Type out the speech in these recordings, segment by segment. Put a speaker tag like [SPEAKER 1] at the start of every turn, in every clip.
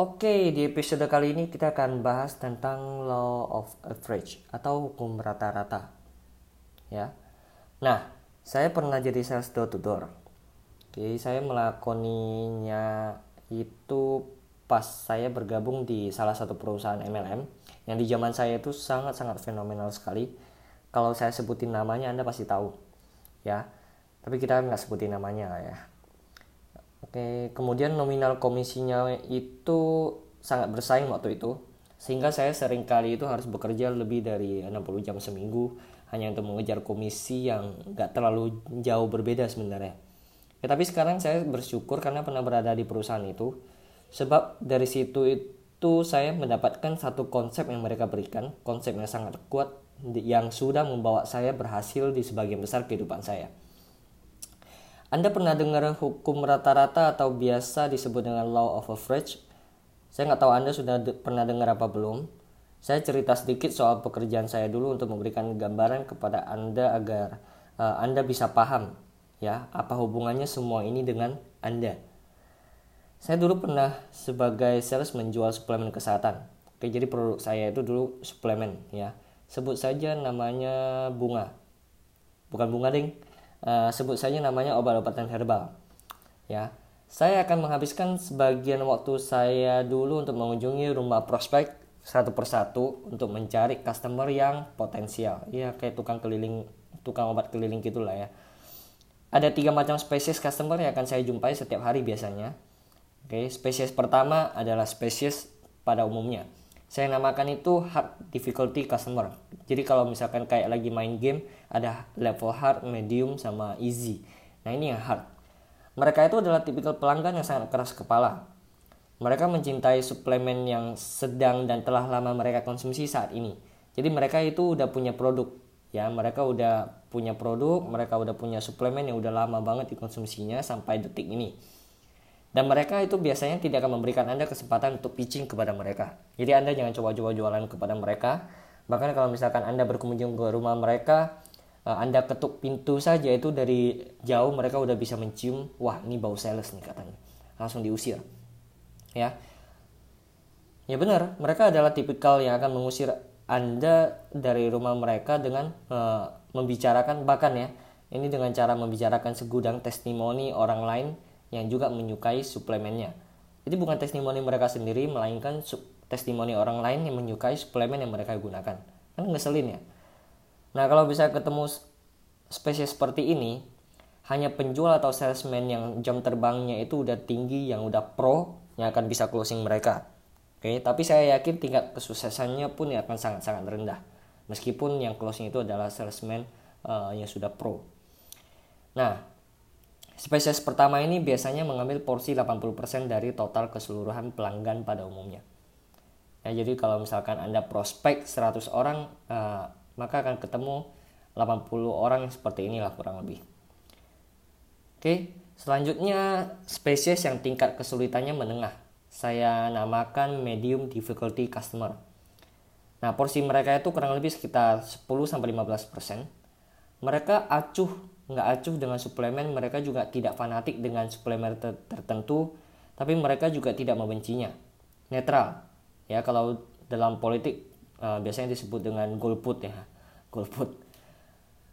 [SPEAKER 1] Oke, di episode kali ini kita akan bahas tentang law of average atau hukum rata-rata. Ya. Nah, saya pernah jadi sales door to door. Oke, saya melakoninya itu pas saya bergabung di salah satu perusahaan MLM yang di zaman saya itu sangat-sangat fenomenal sekali. Kalau saya sebutin namanya Anda pasti tahu. Ya. Tapi kita nggak sebutin namanya ya Oke, kemudian nominal komisinya itu sangat bersaing waktu itu. Sehingga saya sering kali itu harus bekerja lebih dari 60 jam seminggu hanya untuk mengejar komisi yang gak terlalu jauh berbeda sebenarnya. Ya, tapi sekarang saya bersyukur karena pernah berada di perusahaan itu. Sebab dari situ itu saya mendapatkan satu konsep yang mereka berikan, konsep yang sangat kuat yang sudah membawa saya berhasil di sebagian besar kehidupan saya. Anda pernah dengar hukum rata-rata atau biasa disebut dengan law of average? Saya nggak tahu Anda sudah de pernah dengar apa belum. Saya cerita sedikit soal pekerjaan saya dulu untuk memberikan gambaran kepada Anda agar uh, Anda bisa paham ya apa hubungannya semua ini dengan Anda. Saya dulu pernah sebagai sales menjual suplemen kesehatan. Oke, jadi produk saya itu dulu suplemen ya. Sebut saja namanya bunga. Bukan bunga ding uh, sebut saja namanya obat-obatan herbal. Ya, saya akan menghabiskan sebagian waktu saya dulu untuk mengunjungi rumah prospek satu persatu untuk mencari customer yang potensial. Ya, kayak tukang keliling, tukang obat keliling gitulah ya. Ada tiga macam spesies customer yang akan saya jumpai setiap hari biasanya. Oke, spesies pertama adalah spesies pada umumnya saya namakan itu hard difficulty customer. Jadi kalau misalkan kayak lagi main game ada level hard, medium sama easy. Nah ini yang hard. Mereka itu adalah tipikal pelanggan yang sangat keras kepala. Mereka mencintai suplemen yang sedang dan telah lama mereka konsumsi saat ini. Jadi mereka itu udah punya produk. Ya, mereka udah punya produk, mereka udah punya suplemen yang udah lama banget dikonsumsinya sampai detik ini dan mereka itu biasanya tidak akan memberikan Anda kesempatan untuk pitching kepada mereka. Jadi Anda jangan coba-coba jualan kepada mereka. Bahkan kalau misalkan Anda berkunjung ke rumah mereka, eh, Anda ketuk pintu saja itu dari jauh mereka udah bisa mencium, wah ini bau sales nih katanya. Langsung diusir. Ya. Ya benar, mereka adalah tipikal yang akan mengusir Anda dari rumah mereka dengan uh, membicarakan bahkan ya, ini dengan cara membicarakan segudang testimoni orang lain yang juga menyukai suplemennya. Jadi bukan testimoni mereka sendiri, melainkan testimoni orang lain yang menyukai suplemen yang mereka gunakan. Kan ngeselin ya. Nah kalau bisa ketemu spesies seperti ini, hanya penjual atau salesman yang jam terbangnya itu udah tinggi, yang udah pro, yang akan bisa closing mereka. Oke, tapi saya yakin tingkat kesuksesannya pun akan sangat-sangat rendah. Meskipun yang closing itu adalah salesman uh, yang sudah pro. Nah, Spesies pertama ini biasanya mengambil porsi 80% dari total keseluruhan pelanggan pada umumnya. Ya, jadi kalau misalkan Anda prospek 100 orang, uh, maka akan ketemu 80 orang seperti inilah kurang lebih. Oke, selanjutnya spesies yang tingkat kesulitannya menengah. Saya namakan medium difficulty customer. Nah, porsi mereka itu kurang lebih sekitar 10-15%. Mereka acuh nggak acuh dengan suplemen, mereka juga tidak fanatik dengan suplemen ter tertentu, tapi mereka juga tidak membencinya. Netral. Ya, kalau dalam politik uh, biasanya disebut dengan golput ya. Golput.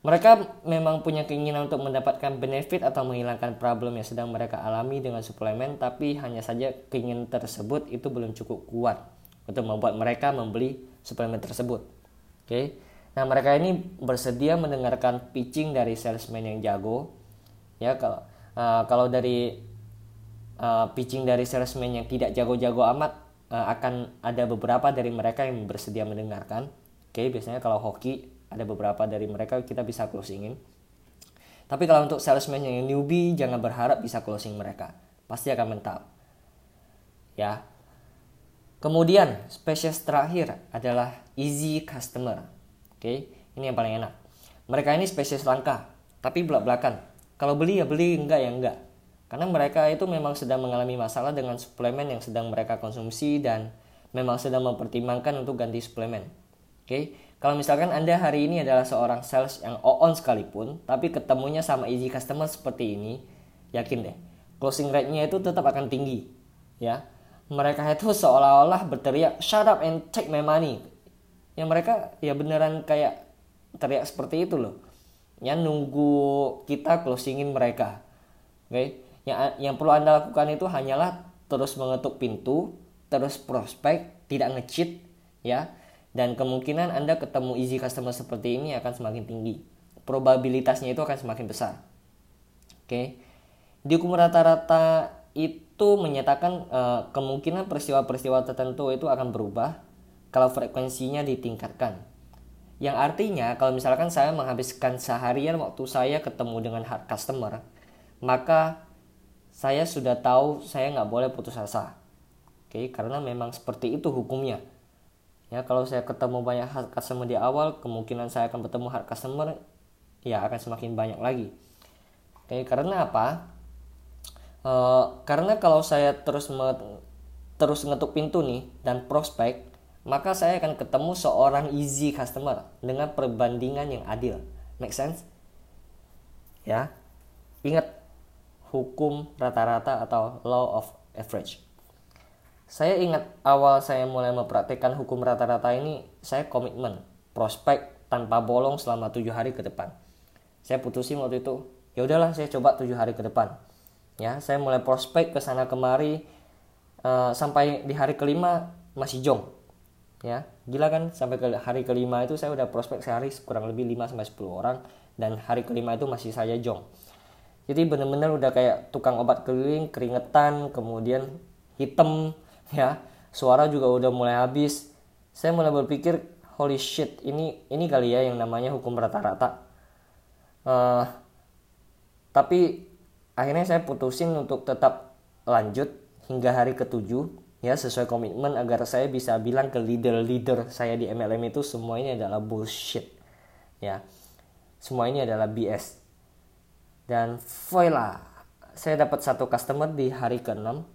[SPEAKER 1] Mereka memang punya keinginan untuk mendapatkan benefit atau menghilangkan problem yang sedang mereka alami dengan suplemen, tapi hanya saja keinginan tersebut itu belum cukup kuat untuk membuat mereka membeli suplemen tersebut. Oke. Okay? Nah, mereka ini bersedia mendengarkan pitching dari salesman yang jago. Ya, kalau uh, kalau dari uh, pitching dari salesman yang tidak jago-jago amat uh, akan ada beberapa dari mereka yang bersedia mendengarkan. Oke, okay, biasanya kalau hoki ada beberapa dari mereka kita bisa closingin. Tapi kalau untuk salesman yang newbie jangan berharap bisa closing mereka. Pasti akan mental. Ya. Kemudian spesies terakhir adalah easy customer Oke, ini yang paling enak. Mereka ini spesies langka, tapi belak-belakan. Kalau beli ya beli, enggak ya enggak. Karena mereka itu memang sedang mengalami masalah dengan suplemen yang sedang mereka konsumsi dan memang sedang mempertimbangkan untuk ganti suplemen. Oke, kalau misalkan Anda hari ini adalah seorang sales yang on sekalipun, tapi ketemunya sama easy customer seperti ini, yakin deh, closing rate-nya itu tetap akan tinggi. Ya, mereka itu seolah-olah berteriak shut up and take my money ya mereka ya beneran kayak teriak seperti itu loh. Ya nunggu kita closingin mereka. Oke? Okay? yang yang perlu anda lakukan itu hanyalah terus mengetuk pintu terus prospek tidak ngecheat ya. Dan kemungkinan anda ketemu easy customer seperti ini akan semakin tinggi. Probabilitasnya itu akan semakin besar. Oke? Okay? di hukum rata-rata itu menyatakan uh, kemungkinan peristiwa-peristiwa tertentu itu akan berubah kalau frekuensinya ditingkatkan. Yang artinya kalau misalkan saya menghabiskan seharian waktu saya ketemu dengan hard customer, maka saya sudah tahu saya nggak boleh putus asa. Oke, karena memang seperti itu hukumnya. Ya, kalau saya ketemu banyak hard customer di awal, kemungkinan saya akan bertemu hard customer ya akan semakin banyak lagi. Oke, karena apa? E, karena kalau saya terus terus ngetuk pintu nih dan prospek, maka saya akan ketemu seorang easy customer dengan perbandingan yang adil. Make sense? Ya. Ingat hukum rata-rata atau law of average. Saya ingat awal saya mulai mempraktikkan hukum rata-rata ini, saya komitmen prospek tanpa bolong selama tujuh hari ke depan. Saya putusin waktu itu, ya udahlah saya coba tujuh hari ke depan. Ya, saya mulai prospek ke sana kemari uh, sampai di hari kelima masih jong ya gila kan? Sampai ke hari kelima itu saya udah prospek sehari kurang lebih 5 sampai 10 orang dan hari kelima itu masih saya jong. Jadi bener-bener udah kayak tukang obat keliling keringetan kemudian hitam ya. Suara juga udah mulai habis. Saya mulai berpikir holy shit ini ini kali ya yang namanya hukum rata-rata. Uh, tapi akhirnya saya putusin untuk tetap lanjut hingga hari ketujuh ya sesuai komitmen agar saya bisa bilang ke leader-leader saya di MLM itu semua ini adalah bullshit. Ya semua ini adalah BS dan voila saya dapat satu customer di hari ke-6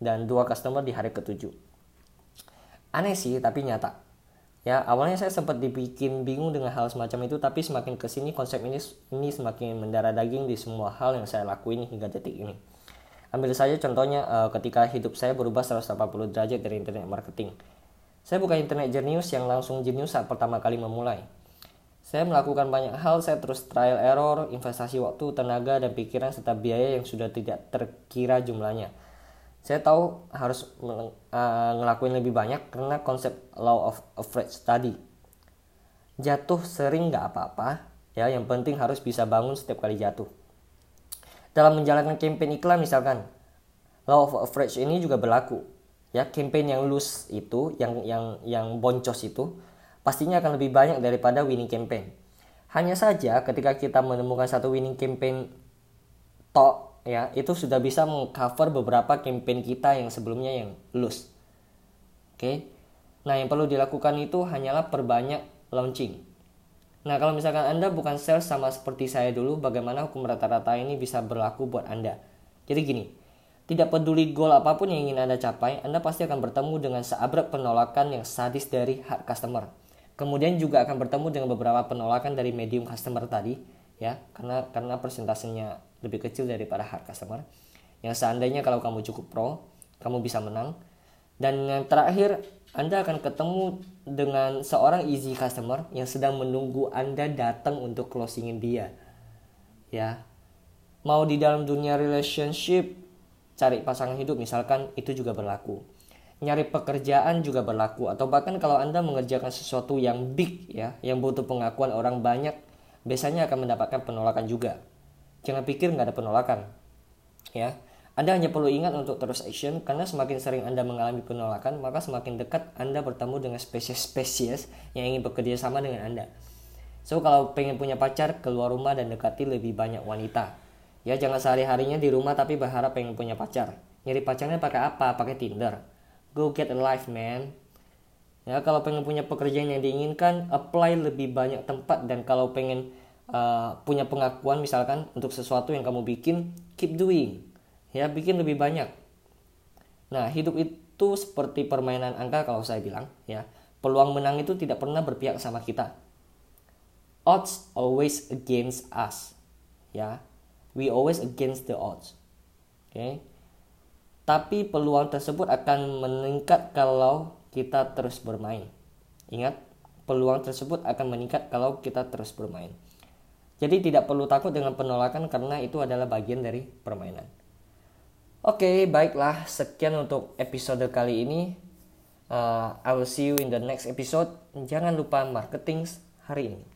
[SPEAKER 1] dan dua customer di hari ke-7 aneh sih tapi nyata. Ya awalnya saya sempat dibikin bingung dengan hal semacam itu tapi semakin ke sini konsep ini ini semakin mendarah daging di semua hal yang saya lakuin hingga detik ini Ambil saja contohnya uh, ketika hidup saya berubah 180 derajat dari internet marketing. Saya bukan internet jenius yang langsung jenius saat pertama kali memulai. Saya melakukan banyak hal, saya terus trial error, investasi waktu, tenaga, dan pikiran serta biaya yang sudah tidak terkira jumlahnya. Saya tahu harus uh, ngelakuin lebih banyak karena konsep law of average tadi. Jatuh sering nggak apa-apa, ya yang penting harus bisa bangun setiap kali jatuh. Dalam menjalankan campaign iklan misalkan, law of average ini juga berlaku. Ya, campaign yang loose itu, yang yang yang boncos itu, pastinya akan lebih banyak daripada winning campaign. Hanya saja ketika kita menemukan satu winning campaign tok ya, itu sudah bisa mengcover beberapa campaign kita yang sebelumnya yang loose. Oke. Nah, yang perlu dilakukan itu hanyalah perbanyak launching Nah, kalau misalkan Anda bukan sales sama seperti saya dulu, bagaimana hukum rata-rata ini bisa berlaku buat Anda? Jadi gini, tidak peduli goal apa pun yang ingin Anda capai, Anda pasti akan bertemu dengan seabrak penolakan yang sadis dari hard customer. Kemudian juga akan bertemu dengan beberapa penolakan dari medium customer tadi, ya, karena karena persentasenya lebih kecil daripada hard customer. Yang seandainya kalau kamu cukup pro, kamu bisa menang. Dan yang terakhir, anda akan ketemu dengan seorang easy customer yang sedang menunggu Anda datang untuk closingin dia. Ya. Mau di dalam dunia relationship, cari pasangan hidup misalkan itu juga berlaku. Nyari pekerjaan juga berlaku atau bahkan kalau Anda mengerjakan sesuatu yang big ya, yang butuh pengakuan orang banyak, biasanya akan mendapatkan penolakan juga. Jangan pikir nggak ada penolakan. Ya, anda hanya perlu ingat untuk terus action karena semakin sering Anda mengalami penolakan, maka semakin dekat Anda bertemu dengan spesies-spesies yang ingin bekerja sama dengan Anda. So kalau pengen punya pacar, keluar rumah dan dekati lebih banyak wanita. Ya jangan sehari-harinya di rumah tapi berharap pengen punya pacar. Nyari pacarnya pakai apa? Pakai Tinder. Go get a life, man. Ya kalau pengen punya pekerjaan yang diinginkan, apply lebih banyak tempat dan kalau pengen uh, punya pengakuan misalkan untuk sesuatu yang kamu bikin, keep doing ya bikin lebih banyak nah hidup itu seperti permainan angka kalau saya bilang ya peluang menang itu tidak pernah berpihak sama kita odds always against us ya we always against the odds oke okay? Tapi peluang tersebut akan meningkat kalau kita terus bermain. Ingat, peluang tersebut akan meningkat kalau kita terus bermain. Jadi tidak perlu takut dengan penolakan karena itu adalah bagian dari permainan. Oke, baiklah sekian untuk episode kali ini. Uh, I will see you in the next episode. Jangan lupa marketing hari ini.